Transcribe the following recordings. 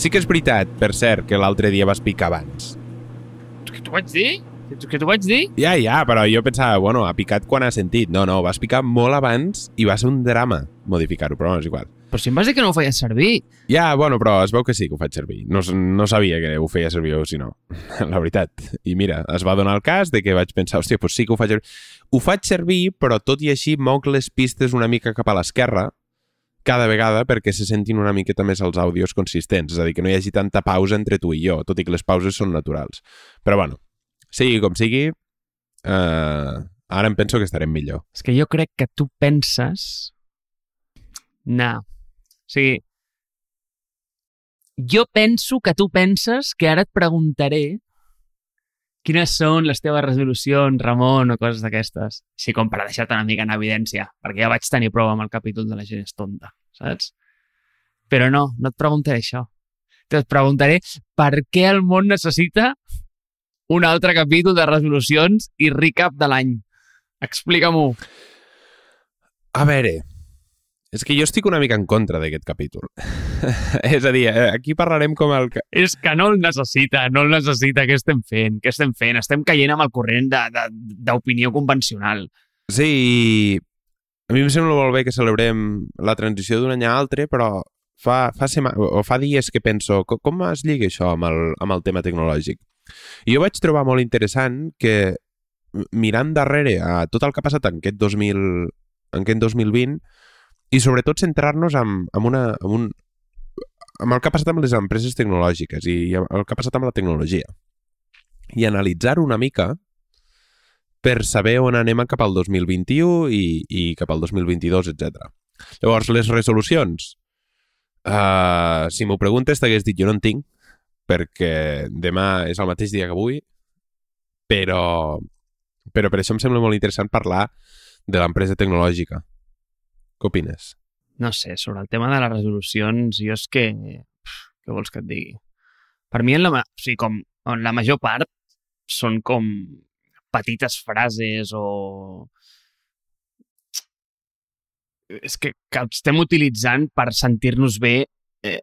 Sí que és veritat, per cert, que l'altre dia vas picar abans. Què t'ho vaig dir? Què t'ho vaig dir? Ja, ja, però jo pensava, bueno, ha picat quan ha sentit. No, no, vas picar molt abans i va ser un drama modificar-ho, però no, és igual. Però si em vas dir que no ho feies servir. Ja, bueno, però es veu que sí que ho faig servir. No, no sabia que ho feia servir o si no, la veritat. I mira, es va donar el cas de que vaig pensar, hòstia, doncs sí que ho faig servir. Ho faig servir, però tot i així moc les pistes una mica cap a l'esquerra cada vegada perquè se sentin una miqueta més els àudios consistents, és a dir, que no hi hagi tanta pausa entre tu i jo, tot i que les pauses són naturals. Però bueno, sigui com sigui, eh, ara em penso que estarem millor. És que jo crec que tu penses... No. O sigui, jo penso que tu penses que ara et preguntaré quines són les teves resolucions, Ramon, o coses d'aquestes. Així com per deixar-te una mica en evidència, perquè ja vaig tenir prova amb el capítol de la gent és tonta, saps? Però no, no et preguntaré això. Et preguntaré per què el món necessita un altre capítol de resolucions i recap de l'any. Explica-m'ho. A veure, és que jo estic una mica en contra d'aquest capítol. és a dir, eh, aquí parlarem com el... És que no el necessita, no el necessita. Què estem fent? Què estem fent? Estem caient amb el corrent d'opinió convencional. Sí, a mi em sembla molt bé que celebrem la transició d'un any a altre, però fa, fa, sema, o fa dies que penso com, com es lliga això amb el, amb el tema tecnològic? I jo vaig trobar molt interessant que mirant darrere a tot el que ha passat en aquest, 2000, en aquest 2020 i sobretot centrar-nos en, en, una, en, un, amb el que ha passat amb les empreses tecnològiques i el que ha passat amb la tecnologia. I analitzar una mica per saber on anem cap al 2021 i, i cap al 2022, etc. Llavors, les resolucions. Uh, si m'ho preguntes, t'hagués dit jo no en tinc, perquè demà és el mateix dia que avui, però, però per això em sembla molt interessant parlar de l'empresa tecnològica. Què opines? No sé, sobre el tema de les resolucions, jo és que... Què vols que et digui? Per mi, en la, o sigui, com, en la major part són com petites frases o... És que, que estem utilitzant per sentir-nos bé eh,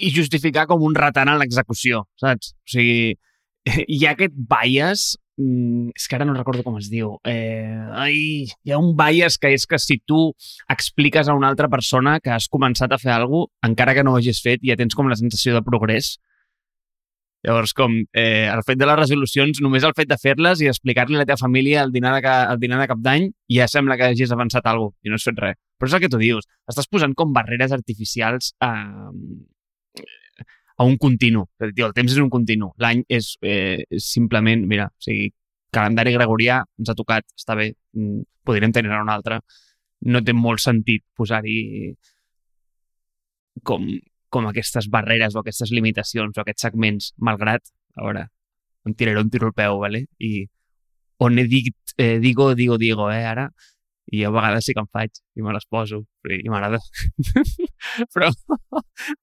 i justificar com un retant en l'execució, saps? O sigui, hi ha aquest bias mm, és que ara no recordo com es diu. Eh, ai, hi ha un bias que és que si tu expliques a una altra persona que has començat a fer alguna cosa, encara que no ho hagis fet, ja tens com la sensació de progrés. Llavors, com eh, el fet de les resolucions, només el fet de fer-les i explicar-li a la teva família el dinar de, el dinar de cap d'any, ja sembla que hagis avançat alguna cosa i no has fet res. Però és el que tu dius. Estàs posant com barreres artificials a, a un continu. El temps és un continu. L'any és, eh, simplement, mira, o sigui, calendari gregorià ens ha tocat, està bé, mm, podríem tenir un altre. No té molt sentit posar-hi com, com aquestes barreres o aquestes limitacions o aquests segments, malgrat, a veure, em tiraré un tiro al peu, ¿vale? i on he dit, eh, digo, digo, digo, eh, ara, i a vegades sí que em faig i me les poso i m'agrada. Però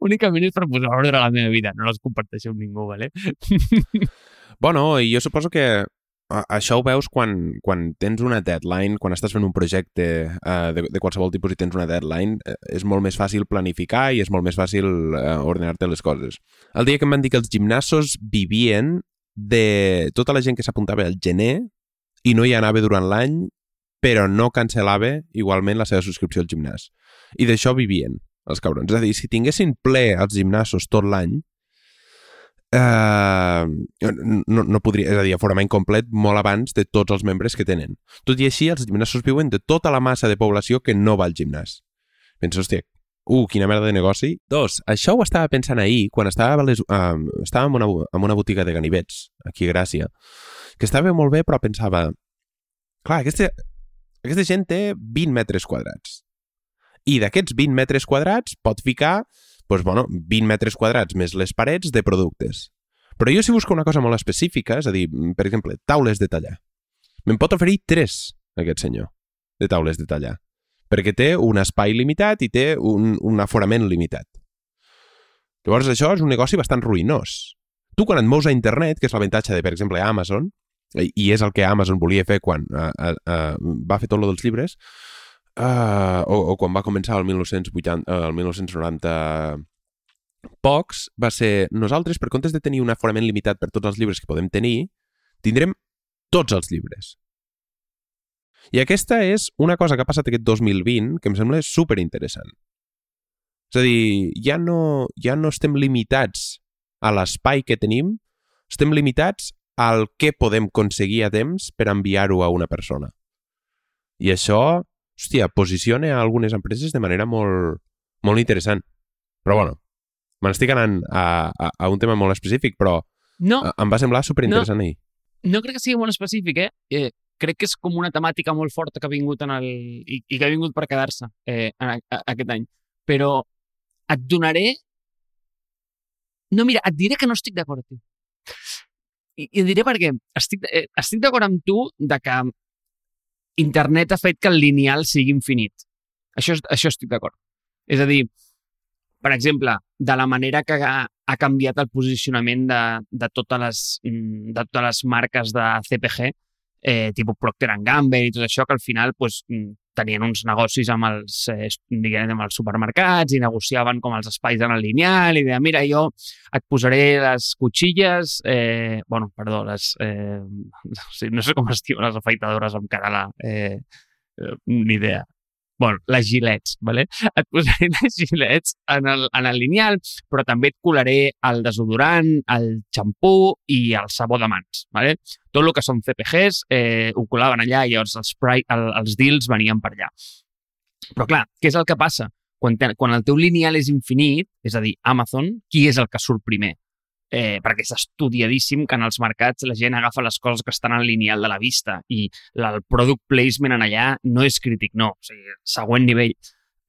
únicament és per posar ordre a la meva vida, no les comparteixo amb ningú, ¿vale? bueno, i jo suposo que això ho veus quan, quan tens una deadline, quan estàs fent un projecte uh, de, de qualsevol tipus i tens una deadline, uh, és molt més fàcil planificar i és molt més fàcil uh, ordenar-te les coses. El dia que em van dir que els gimnasos vivien de tota la gent que s'apuntava al gener i no hi anava durant l'any però no cancel·lava igualment la seva subscripció al gimnàs. I d'això vivien, els cabrons. És a dir, si tinguessin ple als gimnasos tot l'any, eh, no, no podria, és a dir, aforament complet molt abans de tots els membres que tenen. Tot i així, els gimnasos viuen de tota la massa de població que no va al gimnàs. Penso, hòstia, uh, quina merda de negoci. Dos, això ho estava pensant ahir, quan estava, les, uh, estava en, una, en una botiga de ganivets, aquí a Gràcia, que estava molt bé, però pensava, clar, aquesta, aquesta gent té 20 metres quadrats. I d'aquests 20 metres quadrats pot ficar doncs, bueno, 20 metres quadrats més les parets de productes. Però jo si busco una cosa molt específica, és a dir, per exemple, taules de tallar. Me'n pot oferir 3, aquest senyor, de taules de tallar. Perquè té un espai limitat i té un, un aforament limitat. Llavors, això és un negoci bastant ruïnós. Tu, quan et mous a internet, que és l'avantatge de, per exemple, Amazon, i és el que Amazon volia fer quan uh, uh, uh, va fer tot lo dels llibres, uh, o, o quan va començar el 1980, uh, el 1990 pocs va ser nosaltres, per comptes de tenir un aforament limitat per tots els llibres que podem tenir, tindrem tots els llibres. I aquesta és una cosa que ha passat aquest 2020 que em sembla super interessant. És a dir, ja no, ja no estem limitats a l'espai que tenim, estem limitats al que podem aconseguir a temps per enviar-ho a una persona. I això, hòstia, posiciona a algunes empreses de manera molt, molt interessant. Però bueno, me n'estic anant a, a, a un tema molt específic, però no, em va semblar superinteressant no. ahir. No crec que sigui molt específic, eh? eh? Crec que és com una temàtica molt forta que ha vingut en el... i, i que ha vingut per quedar-se eh, a, a, aquest any. Però et donaré... No, mira, et diré que no estic d'acord, tio. I, I et diré perquè estic, eh, estic d'acord amb tu de que internet ha fet que el lineal sigui infinit. Això, això estic d'acord. És a dir, per exemple, de la manera que ha, ha canviat el posicionament de, de, totes les, mm, de totes les marques de CPG, eh, tipus Procter Gamble i tot això, que al final pues, mm, tenien uns negocis amb els, eh, diguem, amb els supermercats i negociaven com els espais en el lineal i deien, mira, jo et posaré les cotxilles, eh, bueno, perdó, les, eh, no sé com es diuen les afeitadores en català, eh, eh, ni idea bueno, les gilets, ¿vale? et posaré les gilets en el, en el lineal, però també et colaré el desodorant, el xampú i el sabó de mans. ¿vale? Tot el que són CPGs eh, ho colaven allà i llavors els, el, els deals venien per allà. Però clar, què és el que passa? Quan, te, quan el teu lineal és infinit, és a dir, Amazon, qui és el que surt primer? Eh, perquè és estudiadíssim que en els mercats la gent agafa les coses que estan en lineal de la vista i el product placement en allà no és crític, no. O sigui, següent nivell.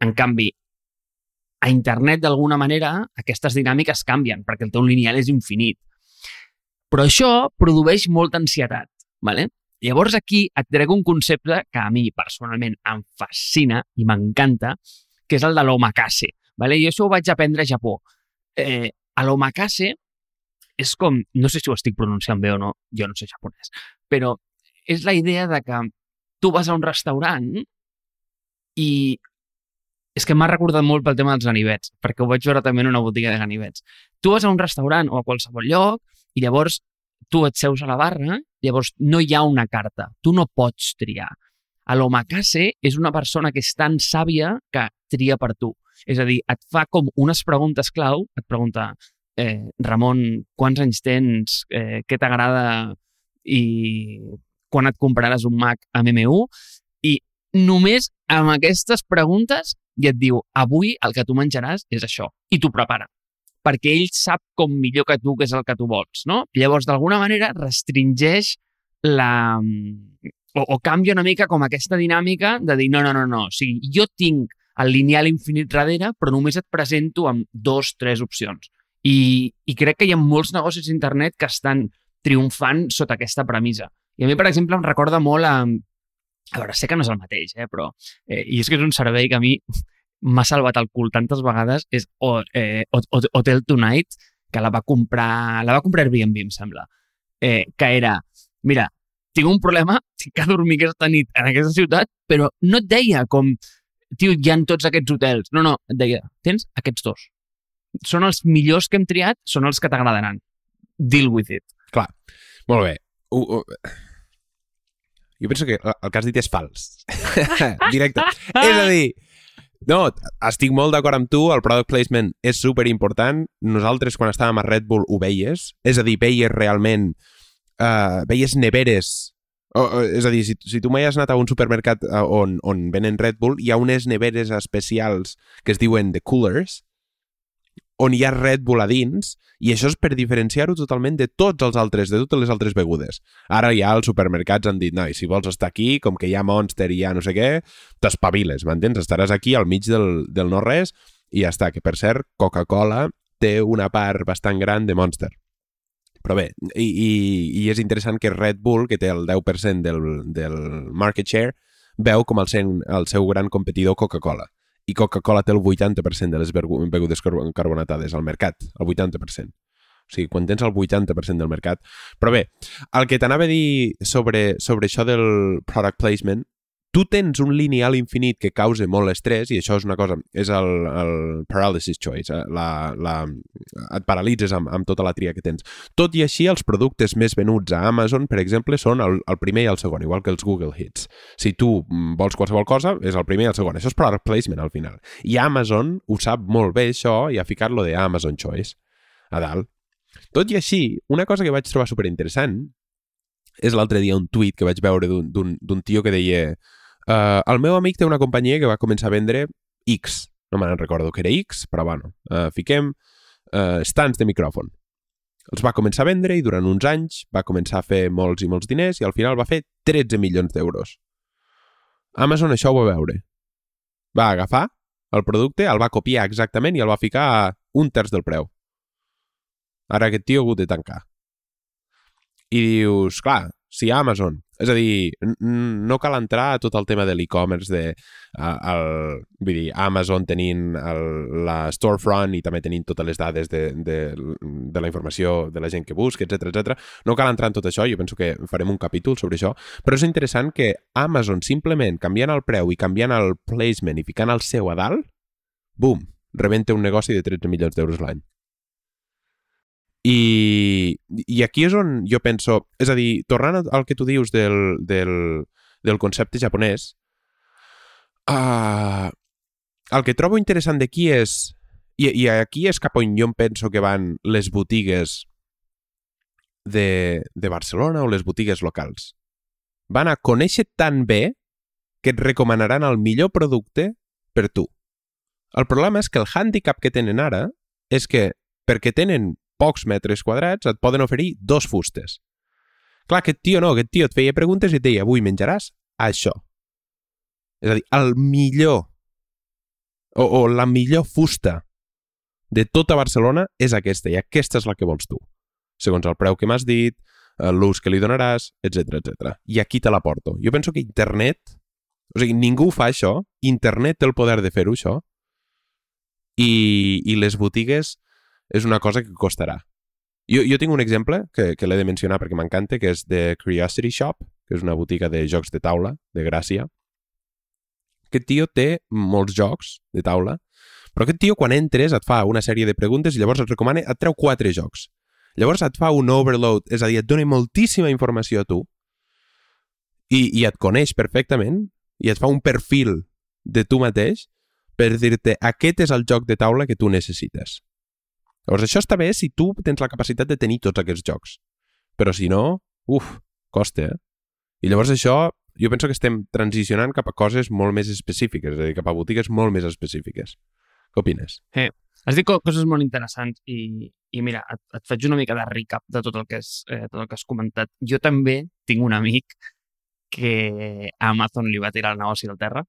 En canvi, a internet, d'alguna manera, aquestes dinàmiques canvien perquè el teu lineal és infinit. Però això produeix molta ansietat. ¿vale? Llavors aquí et trec un concepte que a mi personalment em fascina i m'encanta, que és el de l'omakase. ¿vale? I això ho vaig aprendre a Japó. Eh, a l'omakase és com, no sé si ho estic pronunciant bé o no, jo no sé japonès, però és la idea de que tu vas a un restaurant i és que m'ha recordat molt pel tema dels ganivets, perquè ho vaig veure també en una botiga de ganivets. Tu vas a un restaurant o a qualsevol lloc i llavors tu et seus a la barra, llavors no hi ha una carta, tu no pots triar. A l'omakase és una persona que és tan sàvia que tria per tu. És a dir, et fa com unes preguntes clau, et pregunta, eh, Ramon, quants anys tens, eh, què t'agrada i quan et compraràs un Mac amb M1 i només amb aquestes preguntes i et diu, avui el que tu menjaràs és això, i t'ho prepara perquè ell sap com millor que tu què és el que tu vols, no? Llavors, d'alguna manera, restringeix la... O, o canvia una mica com aquesta dinàmica de dir, no, no, no, no, o sigui, jo tinc el lineal infinit darrere, però només et presento amb dos, tres opcions. I, I crec que hi ha molts negocis d'internet que estan triomfant sota aquesta premissa. I a mi, per exemple, em recorda molt a... A veure, sé que no és el mateix, eh, però... Eh, I és que és un servei que a mi m'ha salvat el cul tantes vegades, és o, eh, Hotel Tonight, que la va comprar... La va comprar Airbnb, em sembla. Eh, que era, mira, tinc un problema, tinc que dormir aquesta nit en aquesta ciutat, però no et deia com, tio, hi ha tots aquests hotels. No, no, et deia, tens aquests dos són els millors que hem triat, són els que t'agradaran. Deal with it. Clar, molt bé. Uh, uh. Jo penso que el que has dit és fals. Directe. és a dir, no, estic molt d'acord amb tu, el product placement és super important. Nosaltres, quan estàvem a Red Bull, ho veies. És a dir, veies realment... Uh, veies neveres o, o, és a dir, si, si tu mai has anat a un supermercat uh, on, on venen Red Bull, hi ha unes neveres especials que es diuen The Coolers, on hi ha Red Bull a dins, i això és per diferenciar-ho totalment de tots els altres, de totes les altres begudes. Ara ja els supermercats han dit, no, i si vols estar aquí, com que hi ha Monster i hi ha no sé què, t'espaviles, m'entens? Estaràs aquí al mig del, del no-res i ja està, que per cert, Coca-Cola té una part bastant gran de Monster. Però bé, i, i, i és interessant que Red Bull, que té el 10% del, del market share, veu com el, sen, el seu gran competidor Coca-Cola i Coca-Cola té el 80% de les begudes carbonatades al mercat, el 80%. O sigui, quan tens el 80% del mercat... Però bé, el que t'anava a dir sobre, sobre això del product placement, tu tens un lineal infinit que causa molt estrès, i això és una cosa, és el, el paralysis choice, eh? la, la, et paralitzes amb, amb tota la tria que tens. Tot i així, els productes més venuts a Amazon, per exemple, són el, el primer i el segon, igual que els Google Hits. Si tu mm, vols qualsevol cosa, és el primer i el segon. Això és product placement, al final. I Amazon ho sap molt bé, això, i ha ficat-lo de Amazon Choice a dalt. Tot i així, una cosa que vaig trobar superinteressant és l'altre dia un tuit que vaig veure d'un tio que deia Uh, el meu amic té una companyia que va començar a vendre X. No me'n recordo que era X, però bueno, uh, fiquem uh, stands de micròfon. Els va començar a vendre i durant uns anys va començar a fer molts i molts diners i al final va fer 13 milions d'euros. Amazon això ho va veure. Va agafar el producte, el va copiar exactament i el va ficar a un terç del preu. Ara aquest tio ha hagut de tancar. I dius, clar, si Amazon és a dir, no cal entrar a tot el tema de l'e-commerce, de el, vull dir, Amazon tenint el, la storefront i també tenint totes les dades de, de, de la informació de la gent que busca, etc etc. No cal entrar en tot això, jo penso que farem un capítol sobre això, però és interessant que Amazon simplement canviant el preu i canviant el placement i ficant el seu a dalt, bum, rebenta un negoci de 13 milions d'euros l'any. I, I aquí és on jo penso... És a dir, tornant al que tu dius del, del, del concepte japonès, uh, el que trobo interessant d'aquí és... I, I aquí és cap on jo penso que van les botigues de, de Barcelona o les botigues locals. Van a conèixer tan bé que et recomanaran el millor producte per tu. El problema és que el hàndicap que tenen ara és que perquè tenen pocs metres quadrats et poden oferir dos fustes. Clar, aquest tio no, aquest tio et feia preguntes i et deia avui menjaràs això. És a dir, el millor o, o la millor fusta de tota Barcelona és aquesta i aquesta és la que vols tu. Segons el preu que m'has dit, l'ús que li donaràs, etc etc. I aquí te la porto. Jo penso que internet, o sigui, ningú fa això, internet té el poder de fer-ho, això, i, i les botigues és una cosa que costarà. Jo, jo tinc un exemple que, que l'he de mencionar perquè m'encanta, que és de Curiosity Shop, que és una botiga de jocs de taula de Gràcia. Aquest tio té molts jocs de taula, però aquest tio quan entres et fa una sèrie de preguntes i llavors et recomana, et treu quatre jocs. Llavors et fa un overload, és a dir, et dona moltíssima informació a tu i, i et coneix perfectament i et fa un perfil de tu mateix per dir-te aquest és el joc de taula que tu necessites. Llavors, això està bé si tu tens la capacitat de tenir tots aquests jocs. Però si no, uf, costa, eh? I llavors això, jo penso que estem transicionant cap a coses molt més específiques, és a dir, cap a botigues molt més específiques. Què opines? Eh, has dit coses molt interessants i, i mira, et, et faig una mica de recap de tot el, que és, eh, tot el que has comentat. Jo també tinc un amic que a Amazon li va tirar el negoci del terra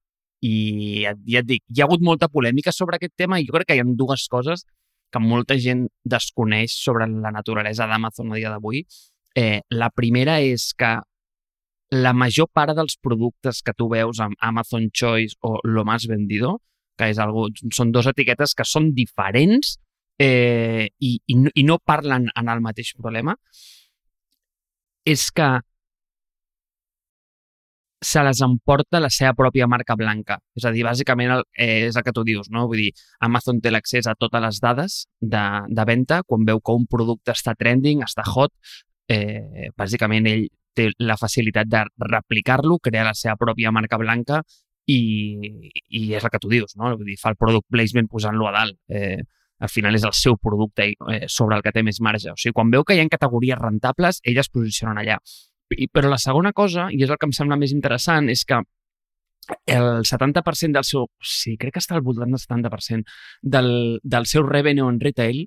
i ja, ja et dic, hi ha hagut molta polèmica sobre aquest tema i jo crec que hi ha dues coses que molta gent desconeix sobre la naturalesa d'Amazon a dia d'avui. Eh, la primera és que la major part dels productes que tu veus amb Amazon Choice o Lo Más Vendido, que és algo, són dues etiquetes que són diferents eh, i, i, no, i no parlen en el mateix problema, és que se les emporta la seva pròpia marca blanca. És a dir, bàsicament el, eh, és el que tu dius, no? Vull dir, Amazon té l'accés a totes les dades de, de venda, quan veu que un producte està trending, està hot, eh, bàsicament ell té la facilitat de replicar-lo, crear la seva pròpia marca blanca i, i és el que tu dius, no? Vull dir, fa el product placement posant-lo a dalt. Eh, al final és el seu producte eh, sobre el que té més marge. O sigui, quan veu que hi ha categories rentables, elles es posicionen allà. I, però la segona cosa, i és el que em sembla més interessant, és que el 70% del seu... Sí, crec que està al voltant del 70% del, del seu revenue en retail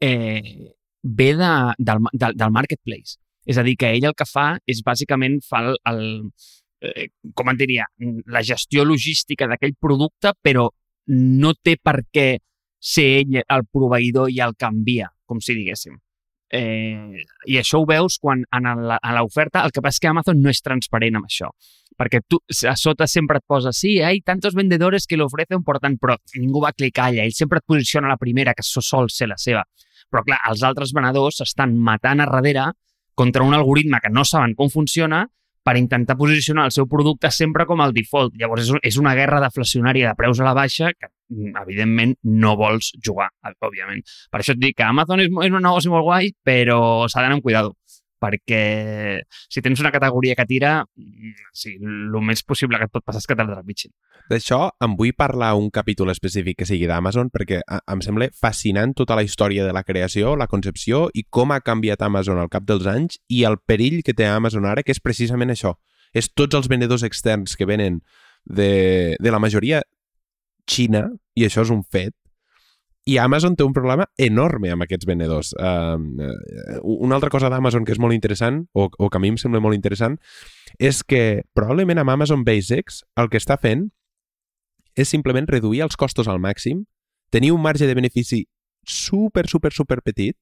eh, ve de, del, del, del marketplace. És a dir, que ell el que fa és bàsicament fa el, el eh, com et diria, la gestió logística d'aquell producte, però no té per què ser ell el proveïdor i el canvia, com si diguéssim. Eh, I això ho veus quan en l'oferta, el que passa és que Amazon no és transparent amb això, perquè tu a sota sempre et posa sí, hay tantos vendedores que lo ofrecen, por tant, però ningú va clicar allà, ell sempre et posiciona la primera, que sol ser la seva. Però clar, els altres venedors estan matant a darrere contra un algoritme que no saben com funciona per intentar posicionar el seu producte sempre com el default. Llavors, és, és una guerra deflacionària de preus a la baixa que, mm, evidentment, no vols jugar, òbviament. Per això et dic que Amazon és, és un negoci molt guai, però s'ha d'anar amb cuidado perquè si tens una categoria que tira, sí, el més possible que et pot passar és que te'l trepitgin. D'això em vull parlar un capítol específic que sigui d'Amazon perquè em sembla fascinant tota la història de la creació, la concepció i com ha canviat Amazon al cap dels anys i el perill que té Amazon ara, que és precisament això. És tots els venedors externs que venen de, de la majoria Xina, i això és un fet, i Amazon té un problema enorme amb aquests venedors. Uh, una altra cosa d'Amazon que és molt interessant, o, o que a mi em sembla molt interessant, és que probablement amb Amazon Basics el que està fent és simplement reduir els costos al màxim, tenir un marge de benefici super, super, super petit,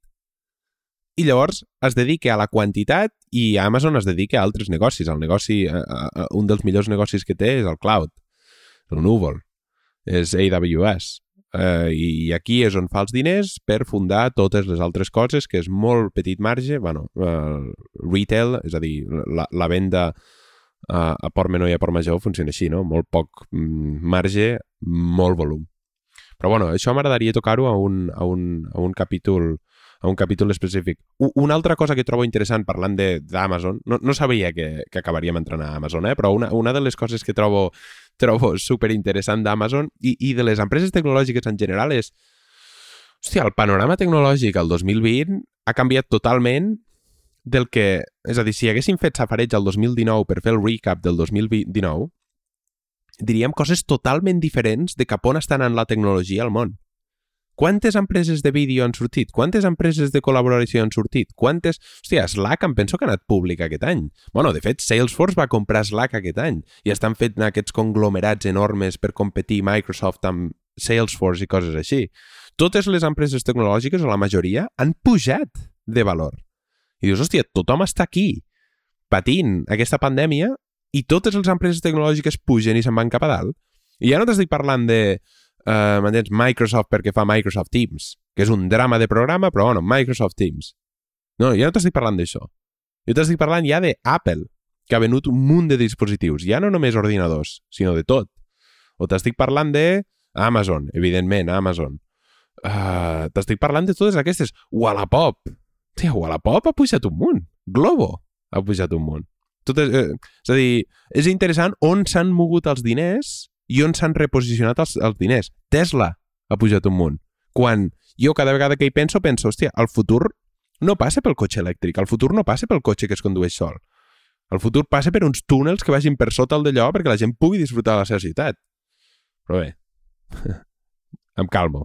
i llavors es dedica a la quantitat i Amazon es dedica a altres negocis. El negoci, uh, uh, un dels millors negocis que té és el cloud, el núvol, és AWS eh, i aquí és on fa els diners per fundar totes les altres coses, que és molt petit marge, bueno, eh, retail, és a dir, la, la venda eh, a port menor i a port major funciona així, no? Molt poc mm, marge, molt volum. Però bueno, això m'agradaria tocar-ho a, un, a, un, a un capítol a un capítol específic. Una altra cosa que trobo interessant parlant d'Amazon, no, no sabia que, que acabaríem entrant a Amazon, eh? però una, una de les coses que trobo trobo super interessant d'Amazon i, i de les empreses tecnològiques en general és hòstia, el panorama tecnològic al 2020 ha canviat totalment del que... És a dir, si haguéssim fet safareig al 2019 per fer el recap del 2019, diríem coses totalment diferents de cap on està anant la tecnologia al món. Quantes empreses de vídeo han sortit? Quantes empreses de col·laboració han sortit? Quantes... Hòstia, Slack em penso que ha anat públic aquest any. bueno, de fet, Salesforce va comprar Slack aquest any i estan fent aquests conglomerats enormes per competir Microsoft amb Salesforce i coses així. Totes les empreses tecnològiques, o la majoria, han pujat de valor. I dius, hòstia, tothom està aquí patint aquesta pandèmia i totes les empreses tecnològiques pugen i se'n van cap a dalt. I ja no t'estic parlant de uh, m'entens? Microsoft perquè fa Microsoft Teams, que és un drama de programa, però bueno, Microsoft Teams. No, jo no t'estic parlant d'això. Jo t'estic parlant ja d'Apple, que ha venut un munt de dispositius, ja no només ordinadors, sinó de tot. O t'estic parlant de Amazon, evidentment, Amazon. Uh, t'estic parlant de totes aquestes. Wallapop. Tia, Wallapop ha pujat un munt. Globo ha pujat un munt. Tot és, eh, és a dir, és interessant on s'han mogut els diners i on s'han reposicionat els, els diners. Tesla ha pujat un munt. Quan jo cada vegada que hi penso, penso, hòstia, el futur no passa pel cotxe elèctric, el futur no passa pel cotxe que es condueix sol. El futur passa per uns túnels que vagin per sota el d'allò perquè la gent pugui disfrutar de la seva ciutat. Però bé, em calmo.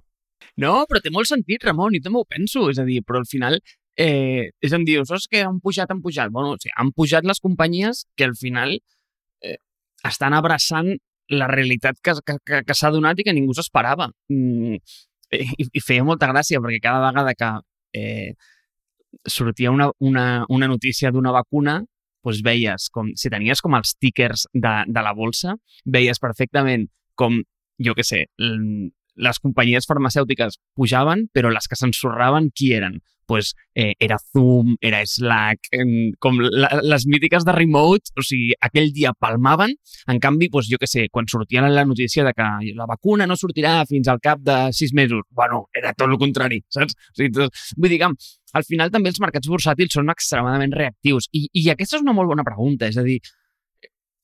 No, però té molt sentit, Ramon, i també ho penso. És a dir, però al final eh, és a dir, dius, que han pujat, han pujat. Bueno, o sigui, han pujat les companyies que al final eh, estan abraçant la realitat que, que, que, s'ha donat i que ningú s'esperava. Mm, i, I feia molta gràcia perquè cada vegada que eh, sortia una, una, una notícia d'una vacuna, doncs veies com, si tenies com els tickers de, de la bolsa, veies perfectament com, jo que sé, les companyies farmacèutiques pujaven, però les que s'ensorraven, qui eren? Pues, eh, era Zoom, era Slack, eh, com la, les mítiques de remote, o sigui, aquell dia palmaven, en canvi, pues, jo que sé, quan sortia la notícia de que la vacuna no sortirà fins al cap de sis mesos, bueno, era tot el contrari, saps? O sigui, tot, vull dir que al final també els mercats bursàtils són extremadament reactius i, i aquesta és una molt bona pregunta, és a dir,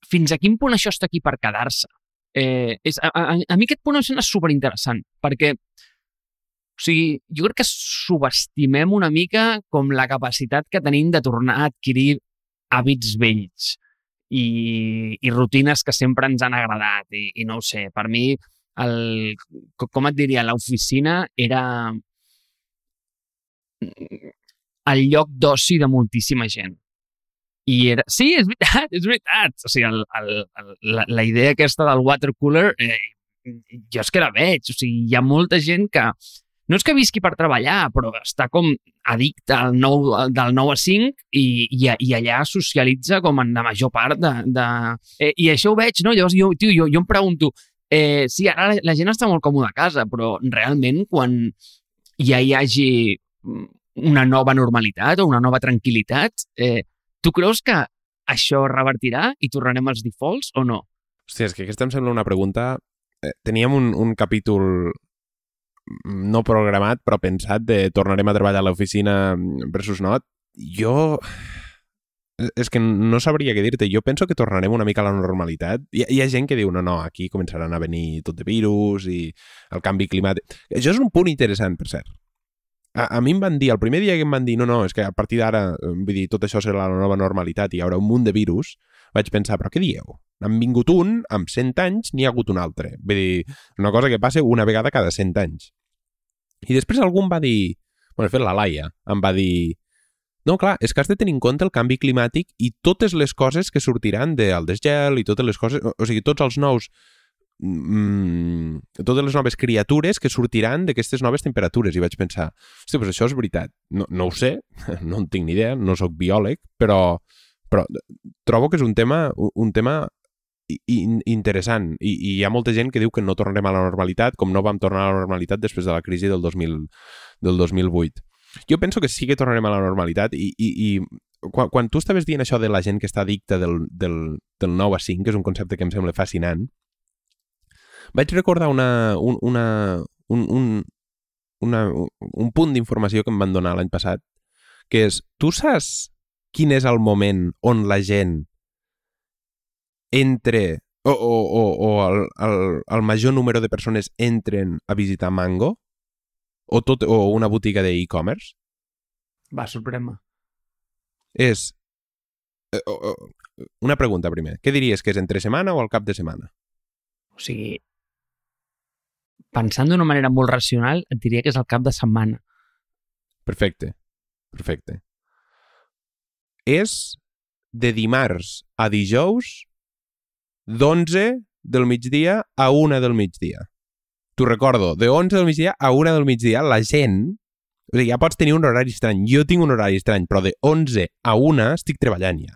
fins a quin punt això està aquí per quedar-se? Eh, és, a, a, a mi aquest punt em sembla superinteressant, perquè o sigui, jo crec que subestimem una mica com la capacitat que tenim de tornar a adquirir hàbits vells i, i rutines que sempre ens han agradat i, i no ho sé, per mi el, com et diria, l'oficina era el lloc d'oci de moltíssima gent. I era... Sí, és veritat, és veritat. O sigui, el, el, el, la, la idea aquesta del water cooler, eh, jo és que la veig. O sigui, hi ha molta gent que no és que visqui per treballar, però està com addicte al nou, del 9 a 5 i, i, i allà socialitza com en la major part de... de... Eh, I això ho veig, no? Llavors jo, tio, jo, jo em pregunto, eh, sí, ara la, la gent està molt còmoda a casa, però realment quan ja hi hagi una nova normalitat o una nova tranquil·litat, eh, tu creus que això revertirà i tornarem als defaults o no? Hòstia, és que aquesta em sembla una pregunta... Eh, teníem un, un capítol no programat, però pensat de tornarem a treballar a l'oficina versus not. Jo és que no sabria què dir-te. Jo penso que tornarem una mica a la normalitat. Hi, hi ha gent que diu, no, no, aquí començaran a venir tot de virus i el canvi climàtic. Això és un punt interessant, per cert. A, a mi em van dir, el primer dia que em van dir, no, no, és que a partir d'ara, vull dir, tot això serà la nova normalitat i hi haurà un munt de virus, vaig pensar, però què dieu? Han vingut un, amb 100 anys n'hi ha hagut un altre. Vull dir, una cosa que passa una vegada cada 100 anys. I després algú em va dir, bueno, de fet la Laia, em va dir, no, clar, és que has de tenir en compte el canvi climàtic i totes les coses que sortiran del desgel i totes les coses... O sigui, tots els nous... Mm, totes les noves criatures que sortiran d'aquestes noves temperatures. I vaig pensar, hosti, doncs això és veritat. No, no ho sé, no en tinc ni idea, no sóc biòleg, però, però trobo que és un tema, un tema interessant. I, i hi ha molta gent que diu que no tornarem a la normalitat com no vam tornar a la normalitat després de la crisi del, 2000, del 2008 jo penso que sí que tornarem a la normalitat i, i, i quan, quan tu estaves dient això de la gent que està addicta del, del, del 9 a 5, que és un concepte que em sembla fascinant, vaig recordar una, un, una, un, un, una, un punt d'informació que em van donar l'any passat, que és, tu saps quin és el moment on la gent entre o, o, o, o el, el, el major número de persones entren a visitar Mango? o, tot, o una botiga d'e-commerce? Va, sorprèn-me. És... Eh, una pregunta primer. Què diries que és entre setmana o al cap de setmana? O sigui, pensant d'una manera molt racional, et diria que és al cap de setmana. Perfecte. Perfecte. És de dimarts a dijous d'11 del migdia a 1 del migdia t'ho recordo, de 11 del migdia a 1 del migdia, la gent... O sigui, ja pots tenir un horari estrany. Jo tinc un horari estrany, però de 11 a 1 estic treballant ja.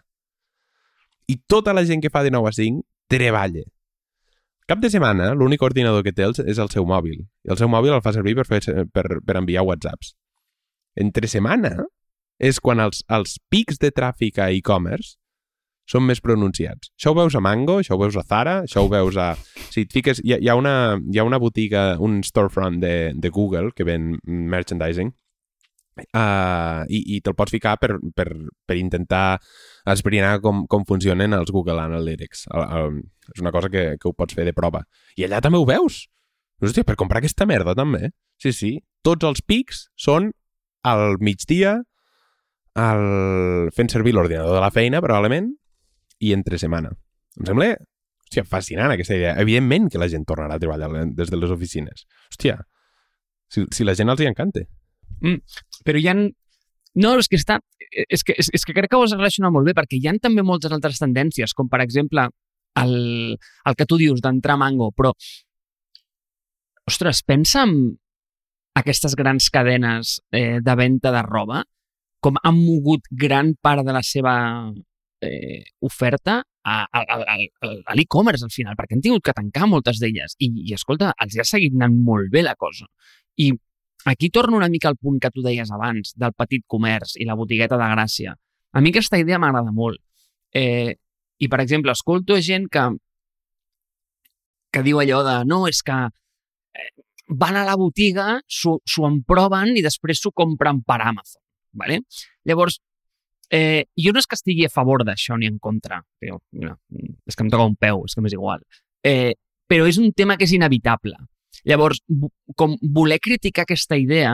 I tota la gent que fa de 9 a 5 treballa. Cap de setmana, l'únic ordinador que té és el seu mòbil. I el seu mòbil el fa servir per, fer, per, per enviar whatsapps. Entre setmana és quan els, els pics de tràfic a e-commerce són més pronunciats. Això ho veus a Mango, això ho veus a Zara, això ho veus a... Si et fiques... Hi ha, hi ha, una, hi ha una botiga, un storefront de, de Google que ven merchandising uh, i, i te'l pots ficar per, per, per intentar esbrinar com, com funcionen els Google Analytics. Uh, uh, és una cosa que, que ho pots fer de prova. I allà també ho veus. Hòstia, per comprar aquesta merda també. Sí, sí. Tots els pics són al migdia, el... fent servir l'ordinador de la feina, probablement, i entre setmana. Em sembla hòstia, fascinant aquesta idea. Evidentment que la gent tornarà a treballar des de les oficines. Hòstia, si, si la gent els hi encanta. Mm, però hi ha... No, és que està... És que, és, és que crec que ho has relacionat molt bé, perquè hi han també moltes altres tendències, com per exemple el, el que tu dius d'entrar Mango, però ostres, pensa en aquestes grans cadenes eh, de venda de roba, com han mogut gran part de la seva eh, oferta a, a, a, a l'e-commerce al final, perquè han tingut que tancar moltes d'elles. I, I, escolta, els ha seguit anant molt bé la cosa. I aquí torno una mica al punt que tu deies abans, del petit comerç i la botigueta de Gràcia. A mi aquesta idea m'agrada molt. Eh, I, per exemple, escolto gent que, que diu allò de no, és que eh, van a la botiga, s'ho emproven i després s'ho compren per Amazon. Vale? Llavors, Eh, jo no és que estigui a favor d'això ni en contra. Però, mira, és que em toca un peu, és que m'és igual. Eh, però és un tema que és inevitable. Llavors, com voler criticar aquesta idea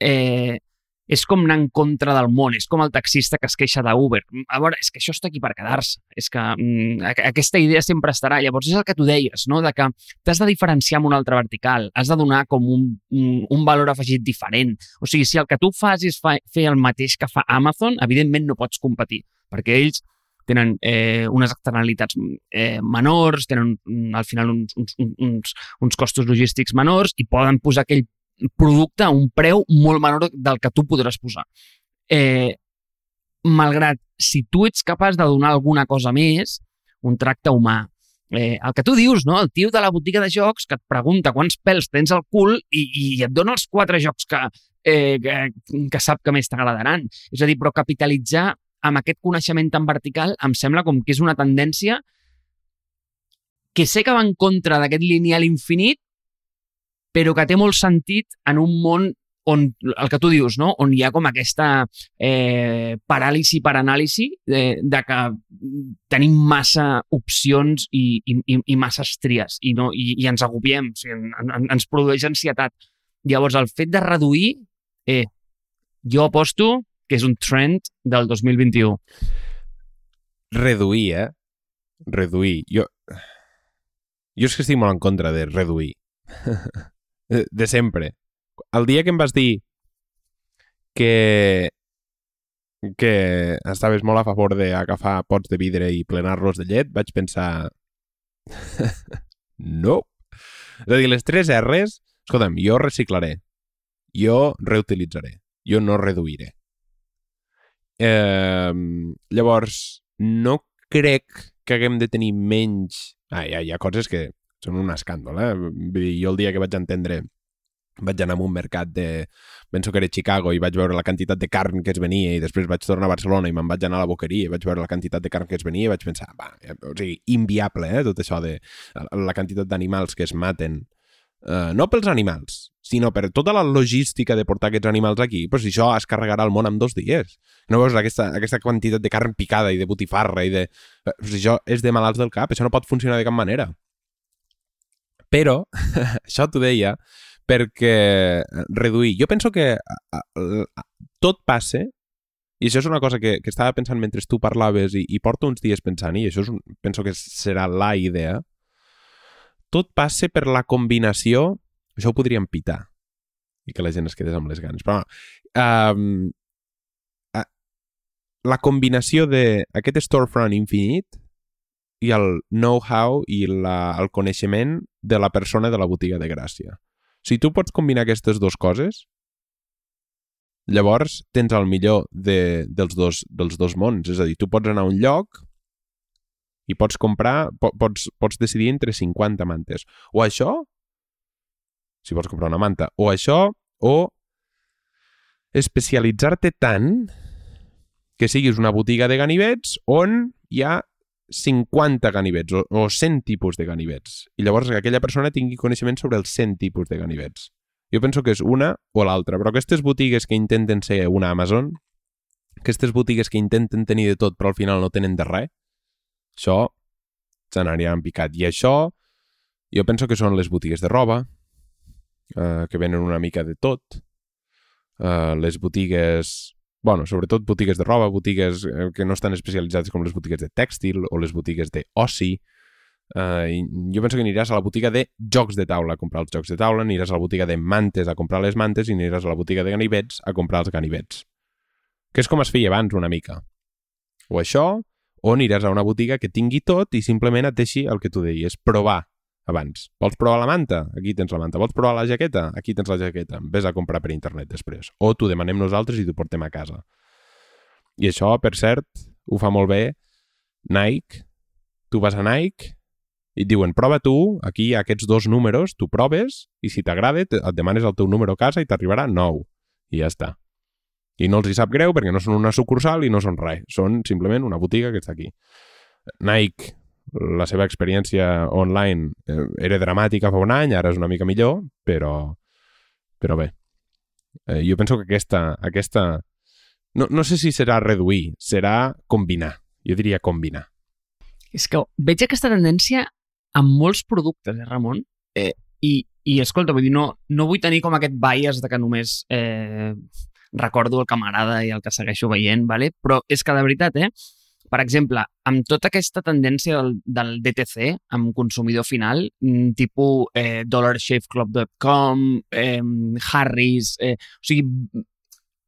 eh, és com anar en contra del món, és com el taxista que es queixa d'Uber. A veure, és que això està aquí per quedar-se, és que mm, aquesta idea sempre estarà. Llavors és el que tu deies, no? de que t'has de diferenciar amb una altra vertical, has de donar com un, un, un valor afegit diferent. O sigui, si el que tu fas és fa, fer el mateix que fa Amazon, evidentment no pots competir, perquè ells tenen eh, unes externalitats eh, menors, tenen mm, al final uns, uns, uns, uns costos logístics menors i poden posar aquell producte a un preu molt menor del que tu podràs posar. Eh, malgrat si tu ets capaç de donar alguna cosa més, un tracte humà, eh, el que tu dius, no? el tio de la botiga de jocs que et pregunta quants pèls tens al cul i, i et dona els quatre jocs que, eh, que, que sap que més t'agradaran. És a dir, però capitalitzar amb aquest coneixement tan vertical, em sembla com que és una tendència que sé que va en contra d'aquest lineal infinit, però que té molt sentit en un món on, el que tu dius, no? on hi ha com aquesta eh, paràlisi per anàlisi de, de que tenim massa opcions i, i, i massa estries i, no, i, i ens agobiem, o sigui, en, en, ens produeix ansietat. Llavors, el fet de reduir, eh, jo aposto que és un trend del 2021. Reduir, eh? Reduir. Jo, jo és que estic molt en contra de reduir. de sempre el dia que em vas dir que que estaves molt a favor d'agafar pots de vidre i plenar-los de llet, vaig pensar... no. És a dir, les tres R's, escolta'm, jo reciclaré, jo reutilitzaré, jo no reduiré. Eh, llavors, no crec que haguem de tenir menys... Ah, hi ha, hi ha coses que són un escàndol, eh? Jo el dia que vaig entendre vaig anar a un mercat de... Penso que era Chicago i vaig veure la quantitat de carn que es venia i després vaig tornar a Barcelona i me'n vaig anar a la boqueria i vaig veure la quantitat de carn que es venia i vaig pensar, va, o sigui, inviable, eh, tot això de la quantitat d'animals que es maten. Uh, no pels animals, sinó per tota la logística de portar aquests animals aquí, però si això es carregarà el món en dos dies. No veus aquesta, aquesta quantitat de carn picada i de botifarra i de... Uh, si això és de malalts del cap, això no pot funcionar de cap manera. Però, això t'ho deia, perquè eh, reduir... Jo penso que tot passe, i això és una cosa que, que estava pensant mentre tu parlaves i, i porto uns dies pensant, i això és un, penso que serà la idea, tot passe per la combinació... Això ho podríem pitar i que la gent es quedés amb les ganes. Però, um, la combinació d'aquest storefront infinit i el know-how i la, el coneixement de la persona de la botiga de Gràcia. Si tu pots combinar aquestes dues coses, llavors tens el millor de, dels, dos, dels dos mons. És a dir, tu pots anar a un lloc i pots comprar, pots, pots decidir entre 50 mantes. O això, si vols comprar una manta, o això, o especialitzar-te tant que siguis una botiga de ganivets on hi ha 50 ganivets o, o 100 tipus de ganivets. I llavors que aquella persona tingui coneixement sobre els 100 tipus de ganivets. Jo penso que és una o l'altra, però aquestes botigues que intenten ser una Amazon, aquestes botigues que intenten tenir de tot però al final no tenen de res, això se n'aniran picat. I això jo penso que són les botigues de roba, eh, que venen una mica de tot, eh, les botigues bueno, sobretot botigues de roba, botigues eh, que no estan especialitzades com les botigues de tèxtil o les botigues d'oci. Uh, jo penso que aniràs a la botiga de jocs de taula a comprar els jocs de taula, aniràs a la botiga de mantes a comprar les mantes i aniràs a la botiga de ganivets a comprar els ganivets. Que és com es feia abans una mica. O això, o aniràs a una botiga que tingui tot i simplement et deixi el que tu deies, provar abans. Vols provar la manta? Aquí tens la manta. Vols provar la jaqueta? Aquí tens la jaqueta. Ves a comprar per internet després. O t'ho demanem nosaltres i t'ho portem a casa. I això, per cert, ho fa molt bé Nike. Tu vas a Nike i et diuen, prova tu, aquí hi ha aquests dos números, tu proves i si t'agrada et demanes el teu número a casa i t'arribarà nou. I ja està. I no els hi sap greu perquè no són una sucursal i no són res. Són simplement una botiga que està aquí. Nike la seva experiència online eh, era dramàtica fa un any, ara és una mica millor, però, però bé. Eh, jo penso que aquesta... aquesta no, no sé si serà reduir, serà combinar. Jo diria combinar. És que veig aquesta tendència amb molts productes, eh, Ramon? Eh, i, I, escolta, vull dir, no, no vull tenir com aquest bias de que només eh, recordo el que m'agrada i el que segueixo veient, vale? però és que de veritat, eh, per exemple, amb tota aquesta tendència del, del DTC, amb consumidor final, mm, tipus eh, dollarshaveclub.com, eh, Harris, eh, o sigui,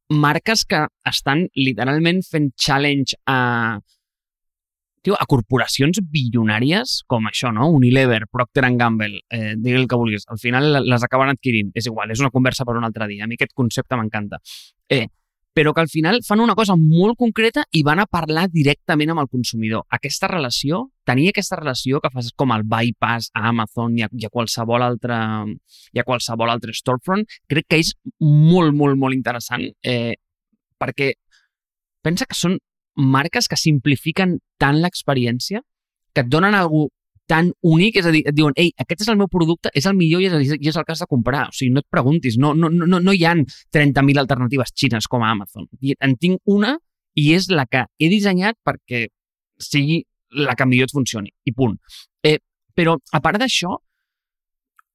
marques que estan literalment fent challenge a, tio, a corporacions bilionàries com això, no? Unilever, Procter Gamble, eh, digui el que vulguis. Al final les acaben adquirint. És igual, és una conversa per un altre dia. A mi aquest concepte m'encanta. Eh, però que al final fan una cosa molt concreta i van a parlar directament amb el consumidor. Aquesta relació, tenir aquesta relació que fas com el bypass a Amazon i a, i a qualsevol altre i a qualsevol altre storefront, crec que és molt, molt, molt interessant eh, perquè pensa que són marques que simplifiquen tant l'experiència que et donen algú tan únic, és a dir, et diuen, ei, aquest és el meu producte, és el millor i és, el, i és el que has de comprar. O sigui, no et preguntis, no, no, no, no hi han 30.000 alternatives xines com a Amazon. En tinc una i és la que he dissenyat perquè sigui la que millor et funcioni, i punt. Eh, però, a part d'això,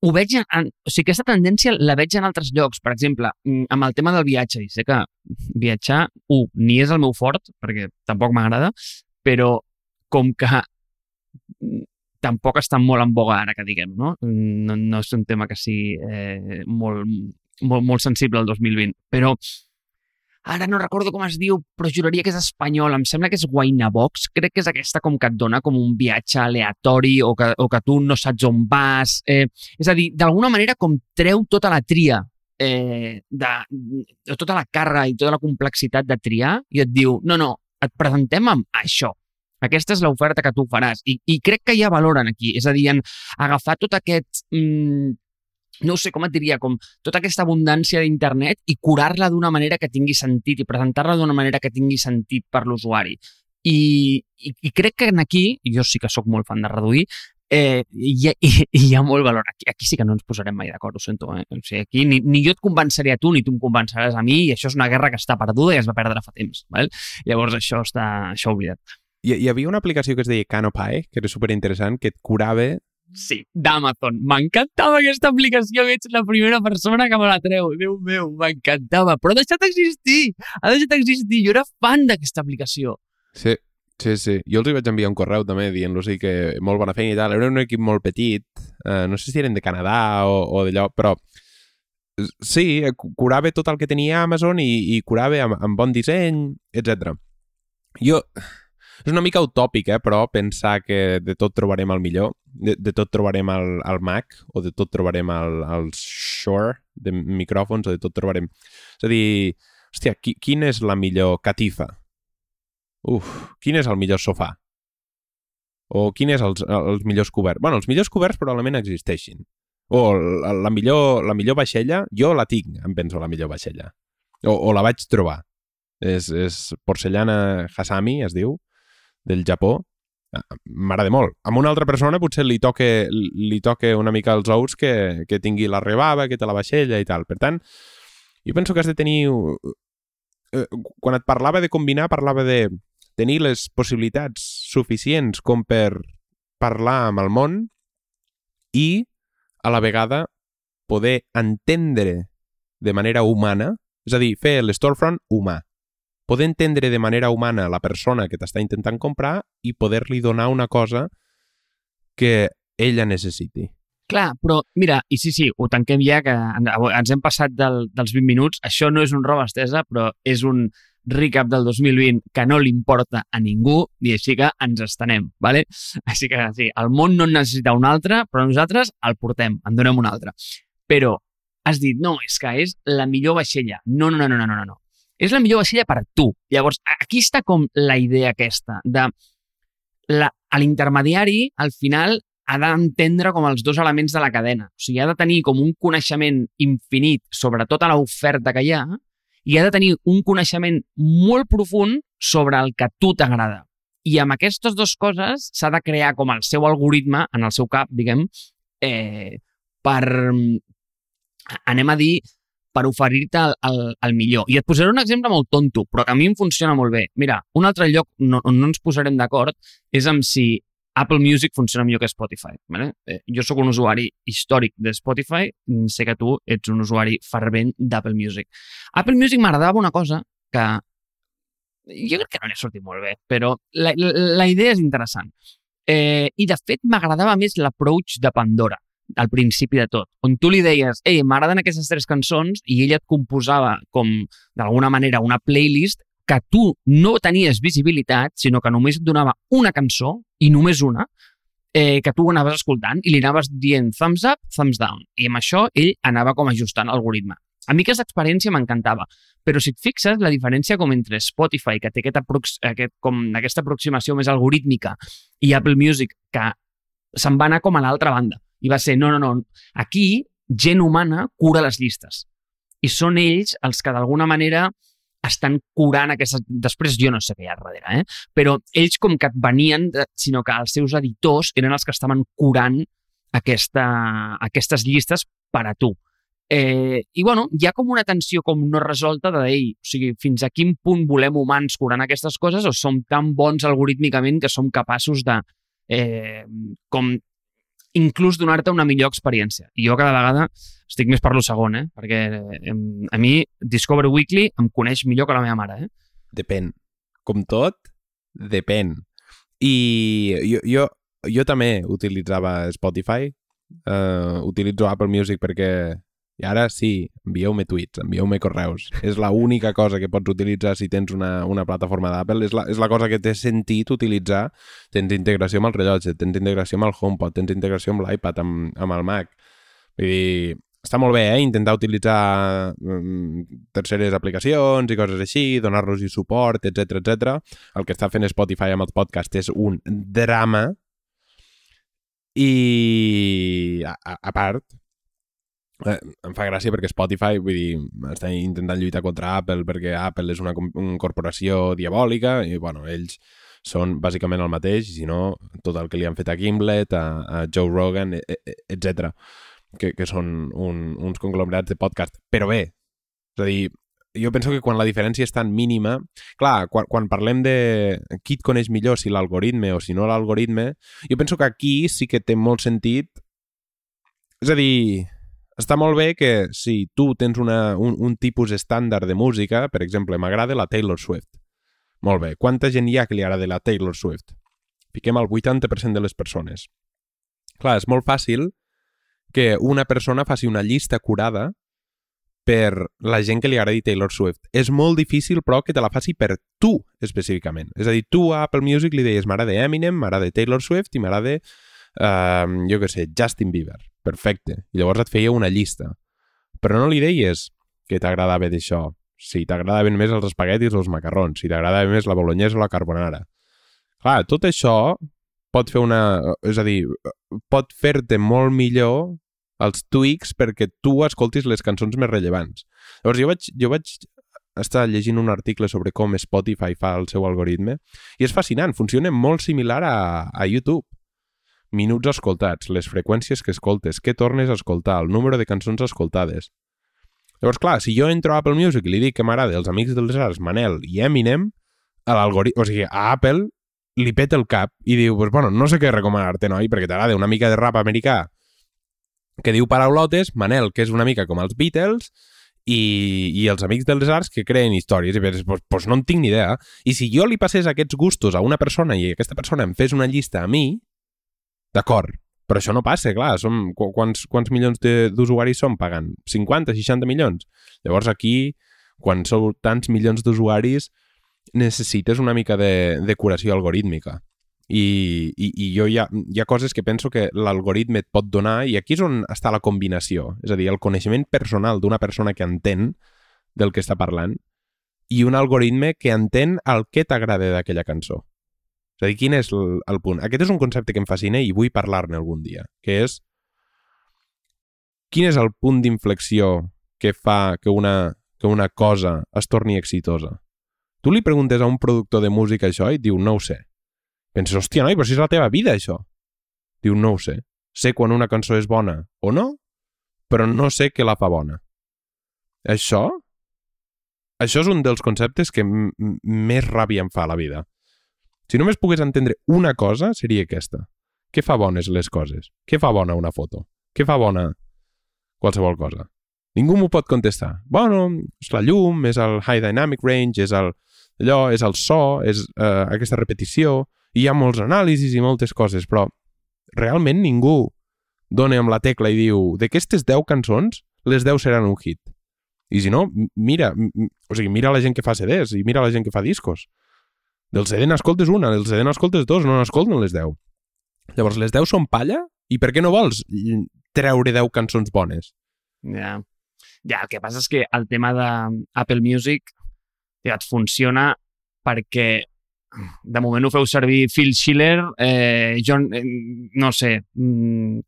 ho veig en, o sigui, aquesta tendència la veig en altres llocs. Per exemple, mm, amb el tema del viatge, i sé que viatjar, un, ni és el meu fort, perquè tampoc m'agrada, però com que tampoc està molt en boga ara, que diguem, no? No, no és un tema que sigui eh, molt, molt, molt sensible al 2020. Però ara no recordo com es diu, però juraria que és espanyol. Em sembla que és Guainabox. Crec que és aquesta com que et dona com un viatge aleatori o que, o que tu no saps on vas. Eh, és a dir, d'alguna manera com treu tota la tria eh, de, de tota la càrrega i tota la complexitat de triar i et diu, no, no, et presentem amb això aquesta és l'oferta que tu faràs. I, I crec que hi ha valor en aquí. És a dir, en agafar tot aquest... Mm, no sé com et diria, com tota aquesta abundància d'internet i curar-la d'una manera que tingui sentit i presentar-la d'una manera que tingui sentit per l'usuari. I, i, I crec que en aquí, jo sí que sóc molt fan de reduir, eh, hi, ha, hi, hi ha molt valor. Aquí, aquí sí que no ens posarem mai d'acord, ho sento. Eh? O sigui, aquí ni, ni jo et convenceré a tu ni tu em convenceràs a mi i això és una guerra que està perduda i es va perdre fa temps. Val? Llavors això està això oblidat. Hi, hi havia una aplicació que es deia Canopy, que era superinteressant, que et curava Sí, d'Amazon. M'encantava aquesta aplicació, ets la primera persona que me la treu. Déu meu, m'encantava. Però ha deixat d'existir. Ha deixat d'existir. Jo era fan d'aquesta aplicació. Sí, sí, sí. Jo els hi vaig enviar un correu també dient-los que molt bona feina i tal. Era un equip molt petit. Uh, no sé si eren de Canadà o, o d'allò, però sí, curava tot el que tenia Amazon i, i curava amb, amb bon disseny, etc. Jo és una mica utòpic, eh, però pensar que de tot trobarem el millor, de, de tot trobarem el, el Mac, o de tot trobarem el, el Shure de micròfons, o de tot trobarem... És a dir, hòstia, qui, quina és la millor catifa? Uf, quin és el millor sofà? O quin és els, els millors coberts? bueno, els millors coberts probablement existeixin. O la, la, millor, la millor vaixella, jo la tinc, em penso, la millor vaixella. O, o la vaig trobar. És, és porcellana Hasami, es diu, del Japó, ah, m'agrada molt. Amb una altra persona potser li toque, li toque una mica els ous que, que tingui la rebava, que té la vaixella i tal. Per tant, jo penso que has de tenir... Eh, quan et parlava de combinar, parlava de tenir les possibilitats suficients com per parlar amb el món i, a la vegada, poder entendre de manera humana, és a dir, fer l'estorefront humà poder entendre de manera humana la persona que t'està intentant comprar i poder-li donar una cosa que ella necessiti. Clar, però mira, i sí, sí, ho tanquem ja, que ens hem passat del, dels 20 minuts. Això no és un roba estesa, però és un recap del 2020 que no li importa a ningú i així que ens estenem, ¿vale? Així que sí, el món no necessita un altre, però nosaltres el portem, en donem un altre. Però has dit, no, és que és la millor vaixella. No, no, no, no, no, no. És la millor vaixella per tu. Llavors, aquí està com la idea aquesta, de l'intermediari, al final, ha d'entendre com els dos elements de la cadena. O sigui, ha de tenir com un coneixement infinit sobre tota l'oferta que hi ha i ha de tenir un coneixement molt profund sobre el que a tu t'agrada. I amb aquestes dues coses s'ha de crear com el seu algoritme en el seu cap, diguem, eh, per, anem a dir, per oferir-te el, el, el millor. I et posaré un exemple molt tonto, però que a mi em funciona molt bé. Mira, un altre lloc no, on no ens posarem d'acord és amb si Apple Music funciona millor que Spotify. Vale? Eh, jo sóc un usuari històric de Spotify, mm, sé que tu ets un usuari fervent d'Apple Music. Apple Music m'agradava una cosa que jo crec que no li ha sortit molt bé, però la, la, la idea és interessant. Eh, I, de fet, m'agradava més l'approach de Pandora al principi de tot, on tu li deies, ei, m'agraden aquestes tres cançons, i ella et composava com, d'alguna manera, una playlist que tu no tenies visibilitat, sinó que només et donava una cançó, i només una, eh, que tu anaves escoltant i li anaves dient thumbs up, thumbs down. I amb això ell anava com ajustant l'algoritme. A mi aquesta experiència m'encantava, però si et fixes, la diferència com entre Spotify, que té aquest aquest, com aquesta aproximació més algorítmica, i Apple Music, que se'n va anar com a l'altra banda. I va ser, no, no, no, aquí gent humana cura les llistes. I són ells els que d'alguna manera estan curant aquestes... Després jo no sé què hi ha darrere, eh? però ells com que venien, sinó que els seus editors eren els que estaven curant aquesta, aquestes llistes per a tu. Eh, I, bueno, hi ha com una tensió com no resolta de, ei, o sigui, fins a quin punt volem humans curant aquestes coses o som tan bons algorítmicament que som capaços de eh, com inclús donar-te una millor experiència. I jo cada vegada estic més per lo segon, eh? perquè a mi Discover Weekly em coneix millor que la meva mare. Eh? Depèn. Com tot, depèn. I jo, jo, jo també utilitzava Spotify, uh, utilitzo Apple Music perquè i ara sí, envieu-me tuits, envieu-me correus. És la única cosa que pots utilitzar si tens una, una plataforma d'Apple. És, la, és la cosa que té sentit utilitzar. Tens integració amb el rellotge, tens integració amb el HomePod, tens integració amb l'iPad, amb, amb el Mac. Vull dir, està molt bé, eh? Intentar utilitzar um, terceres aplicacions i coses així, donar-los-hi suport, etc etc. El que està fent Spotify amb els podcasts és un drama i a, a, a part eh, em fa gràcia perquè Spotify, vull dir, està intentant lluitar contra Apple perquè Apple és una, una corporació diabòlica i, bueno, ells són bàsicament el mateix, si no, tot el que li han fet a Gimlet, a, a Joe Rogan, etc que, que són un, uns conglomerats de podcast. Però bé, és a dir, jo penso que quan la diferència és tan mínima... Clar, quan, quan parlem de qui et coneix millor, si l'algoritme o si no l'algoritme, jo penso que aquí sí que té molt sentit... És a dir, està molt bé que si tu tens una, un, un tipus estàndard de música, per exemple, m'agrada la Taylor Swift. Molt bé, quanta gent hi ha que li agrada la Taylor Swift? Fiquem el 80% de les persones. Clar, és molt fàcil que una persona faci una llista curada per la gent que li agradi Taylor Swift. És molt difícil, però, que te la faci per tu, específicament. És a dir, tu a Apple Music li deies m'agrada Eminem, m'agrada Taylor Swift i m'agrada, uh, jo què sé, Justin Bieber. Perfecte. I llavors et feia una llista. Però no li deies que t'agradava d'això. Si t'agradaven més els espaguetis o els macarrons, si t'agradava més la bolognesa o la carbonara. Clar, tot això pot fer una... És a dir, pot fer-te molt millor els tweaks perquè tu escoltis les cançons més rellevants. Llavors jo vaig, jo vaig estar llegint un article sobre com Spotify fa el seu algoritme i és fascinant, funciona molt similar a, a YouTube. Minuts escoltats, les freqüències que escoltes, què tornes a escoltar, el número de cançons escoltades. Llavors, clar, si jo entro a Apple Music i li dic que m'agrada els Amics dels Arts, Manel i Eminem, a l'algoritme, o sigui, a Apple li peta el cap i diu, pues, bueno, no sé què recomanar-te, noi, perquè t'agrada una mica de rap americà que diu paraulotes, Manel, que és una mica com els Beatles, i, i els amics dels arts que creen històries. I penses, pues, pues no en tinc ni idea. I si jo li passés aquests gustos a una persona i aquesta persona em fes una llista a mi, d'acord, però això no passa, clar. Som, quants, quants milions d'usuaris som pagant? 50, 60 milions? Llavors aquí, quan sou tants milions d'usuaris, necessites una mica de, de curació algorítmica. I, i, i jo hi ha, hi ha coses que penso que l'algoritme et pot donar i aquí és on està la combinació. És a dir, el coneixement personal d'una persona que entén del que està parlant i un algoritme que entén el que t'agrada d'aquella cançó. És a dir, quin és el, el punt? Aquest és un concepte que em fascina i vull parlar-ne algun dia, que és quin és el punt d'inflexió que fa que una, que una cosa es torni exitosa? Tu li preguntes a un productor de música això i diu, no ho sé. Penses, hòstia, noi, però si és la teva vida, això. Diu, no ho sé. Sé quan una cançó és bona o no, però no sé què la fa bona. Això? Això és un dels conceptes que més ràbia em fa a la vida. Si només pogués entendre una cosa, seria aquesta. Què fa bones les coses? Què fa bona una foto? Què fa bona qualsevol cosa? Ningú m'ho pot contestar. Bueno, és la llum, és el high dynamic range, és el, allò, és el so, és uh, aquesta repetició, hi ha molts anàlisis i moltes coses, però realment ningú dona amb la tecla i diu d'aquestes 10 cançons, les 10 seran un hit. I si no, mira, o sigui, mira la gent que fa CDs i mira la gent que fa discos. Del CD n'escoltes una, del CD n'escoltes dos, no n'escolten les 10. Llavors, les 10 són palla? I per què no vols treure 10 cançons bones? Ja. Ja, el que passa és que el tema d'Apple Music ja et funciona perquè de moment ho feu servir Phil Schiller, eh, John, eh, no sé, mm,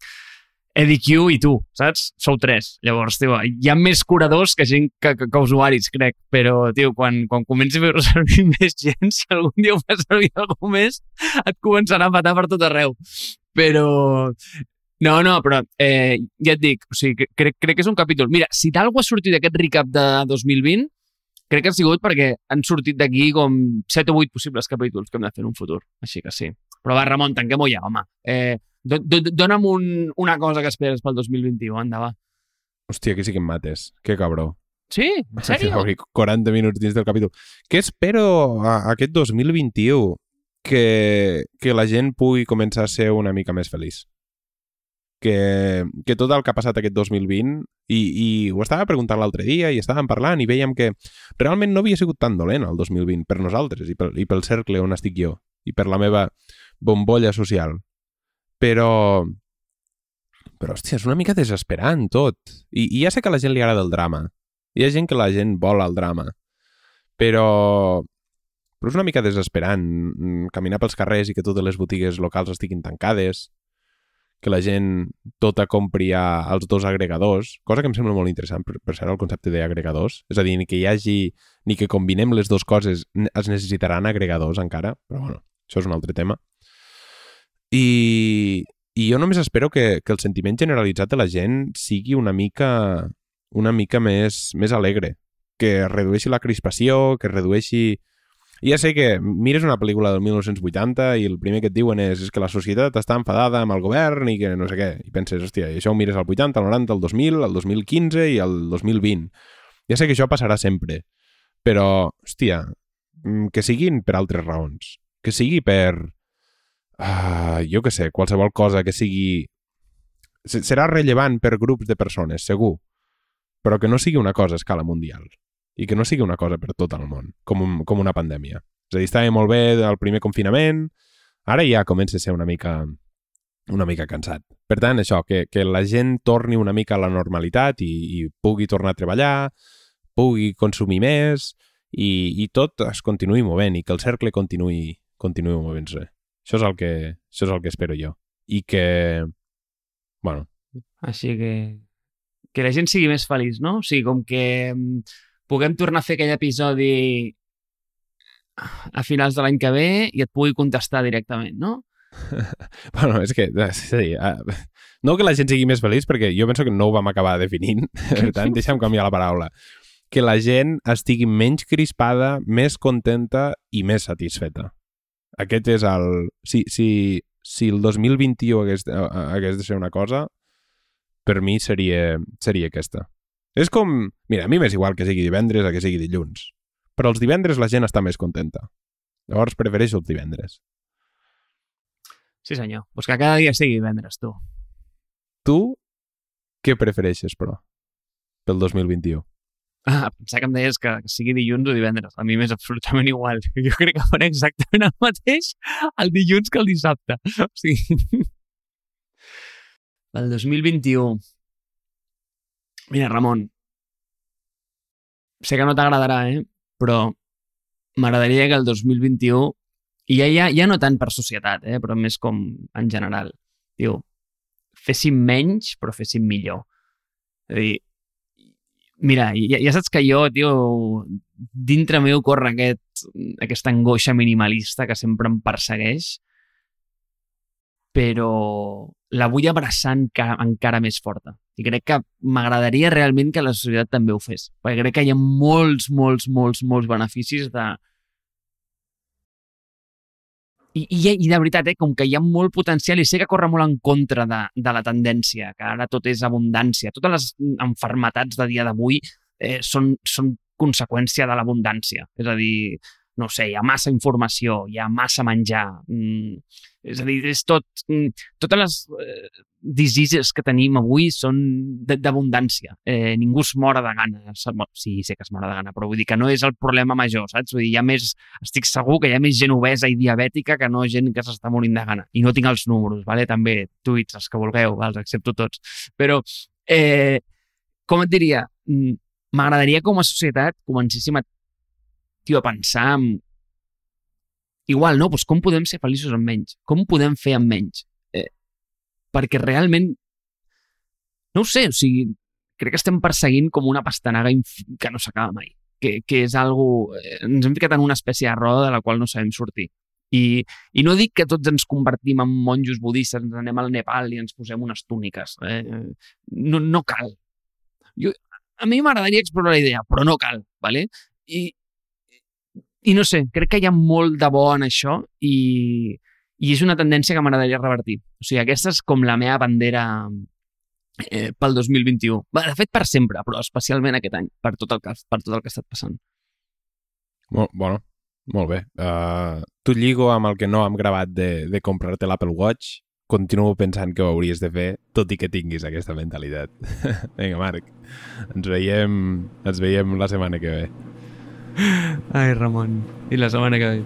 Eddie Q i tu, saps? Sou tres. Llavors, tio, hi ha més curadors que gent que, que, que usuaris, crec. Però, tio, quan, quan comenci a fer servir més gent, si algun dia ho fas servir algú més, et començarà a patar per tot arreu. Però... No, no, però eh, ja et dic, o sigui, crec, crec que és un capítol. Mira, si d'algú ha sortit d'aquest recap de 2020, crec que ha sigut perquè han sortit d'aquí com 7 o 8 possibles capítols que hem de fer en un futur. Així que sí. Però va, Ramon, tanquem-ho ja, home. Eh, dona'm un, una cosa que esperes pel 2021, anda, va. Hòstia, que sí que em mates. Que cabró. Sí? En sèrio? 40 minuts dins del capítol. Què espero a, a aquest 2021? Que, que la gent pugui començar a ser una mica més feliç que, que tot el que ha passat aquest 2020 i, i ho estava preguntant l'altre dia i estàvem parlant i veiem que realment no havia sigut tan dolent el 2020 per nosaltres i pel, i pel cercle on estic jo i per la meva bombolla social. Però... Però, hòstia, és una mica desesperant tot. I, I ja sé que a la gent li agrada el drama. Hi ha gent que la gent vol el drama. Però... Però és una mica desesperant mm, caminar pels carrers i que totes les botigues locals estiguin tancades que la gent tota compri als dos agregadors, cosa que em sembla molt interessant per, per ser el concepte d'agregadors. És a dir, ni que hi hagi, ni que combinem les dues coses, es necessitaran agregadors encara, però bueno, això és un altre tema. I, i jo només espero que, que el sentiment generalitzat de la gent sigui una mica, una mica més, més alegre, que redueixi la crispació, que redueixi ja sé que mires una pel·lícula del 1980 i el primer que et diuen és, és que la societat està enfadada amb el govern i que no sé què. I penses, hòstia, i això ho mires al 80, al 90, al 2000, al 2015 i al 2020. Ja sé que això passarà sempre, però, hòstia, mm, que siguin per altres raons. Que sigui per... Uh, jo que sé, qualsevol cosa que sigui... Serà rellevant per grups de persones, segur, però que no sigui una cosa a escala mundial i que no sigui una cosa per tot el món, com, un, com una pandèmia. És a dir, estava molt bé el primer confinament, ara ja comença a ser una mica una mica cansat. Per tant, això, que, que la gent torni una mica a la normalitat i, i pugui tornar a treballar, pugui consumir més i, i tot es continuï movent i que el cercle continuï, continuï movent-se. Això és el que, això és el que espero jo. I que, bueno... Així que, que la gent sigui més feliç, no? O sigui, com que mm, puguem tornar a fer aquell episodi a finals de l'any que ve i et pugui contestar directament, no? bueno, és que, és a dir, uh, no que la gent sigui més feliç, perquè jo penso que no ho vam acabar definint, per tant, deixa'm canviar la paraula. Que la gent estigui menys crispada, més contenta i més satisfeta. Aquest és el... Si, si, si el 2021 hagués, hagués de ser una cosa, per mi seria, seria aquesta. És com... Mira, a mi m'és igual que sigui divendres o que sigui dilluns. Però els divendres la gent està més contenta. Llavors prefereixo els divendres. Sí, senyor. Pues que cada dia sigui divendres, tu. Tu què prefereixes, però, pel 2021? Ah, pensava que em deies que, sigui dilluns o divendres. A mi m'és absolutament igual. Jo crec que faré exactament el mateix el dilluns que el dissabte. O sigui... Pel 2021 Mira, Ramon, sé que no t'agradarà, eh? però m'agradaria que el 2021, i ja, ja, ja no tant per societat, eh? però més com en general, diu, féssim menys, però féssim millor. És a dir, mira, ja, ja saps que jo, tio, dintre meu corre aquest, aquesta angoixa minimalista que sempre em persegueix, però la vull abraçar encara, encara més forta. I crec que m'agradaria realment que la societat també ho fes, perquè crec que hi ha molts, molts, molts, molts beneficis de... I, i, i de veritat, eh, com que hi ha molt potencial i sé que corre molt en contra de, de la tendència, que ara tot és abundància. Totes les enfermetats de dia d'avui eh, són, són conseqüència de l'abundància. És a dir, no sé, hi ha massa informació, hi ha massa menjar. Mm, és a dir, és tot... Mm, totes les eh, diseases que tenim avui són d'abundància. Eh, ningú es mora de gana. Sí, sé que es mora de gana, però vull dir que no és el problema major, saps? Vull dir, hi ha més... Estic segur que hi ha més gent obesa i diabètica que no gent que s'està morint de gana. I no tinc els números, vale? també tuits, els que vulgueu, els accepto tots. Però, eh, com et diria, mm, m'agradaria com a societat comencéssim a tio, a pensar en... Igual, no? Pues com podem ser feliços amb menys? Com podem fer amb menys? Eh, perquè realment no ho sé, o sigui, crec que estem perseguint com una pastanaga que no s'acaba mai, que, que és algo... Eh, ens hem ficat en una espècie de roda de la qual no sabem sortir. I, I no dic que tots ens convertim en monjos budistes, ens anem al Nepal i ens posem unes túniques. Eh? No, no cal. Jo, a mi m'agradaria explorar la idea, però no cal. ¿vale? I, I no sé, crec que hi ha molt de bo en això i, i és una tendència que m'agradaria revertir. O sigui, aquesta és com la meva bandera eh, pel 2021. Va, de fet, per sempre, però especialment aquest any, per tot el que, per tot el que ha estat passant. Molt, bueno, molt bé. Uh, tu lligo amb el que no hem gravat de, de comprar-te l'Apple Watch. Continuo pensant que ho hauries de fer, tot i que tinguis aquesta mentalitat. Vinga, Marc, ens veiem, ens veiem la setmana que ve. Ai, Ramon, i la setmana que ve.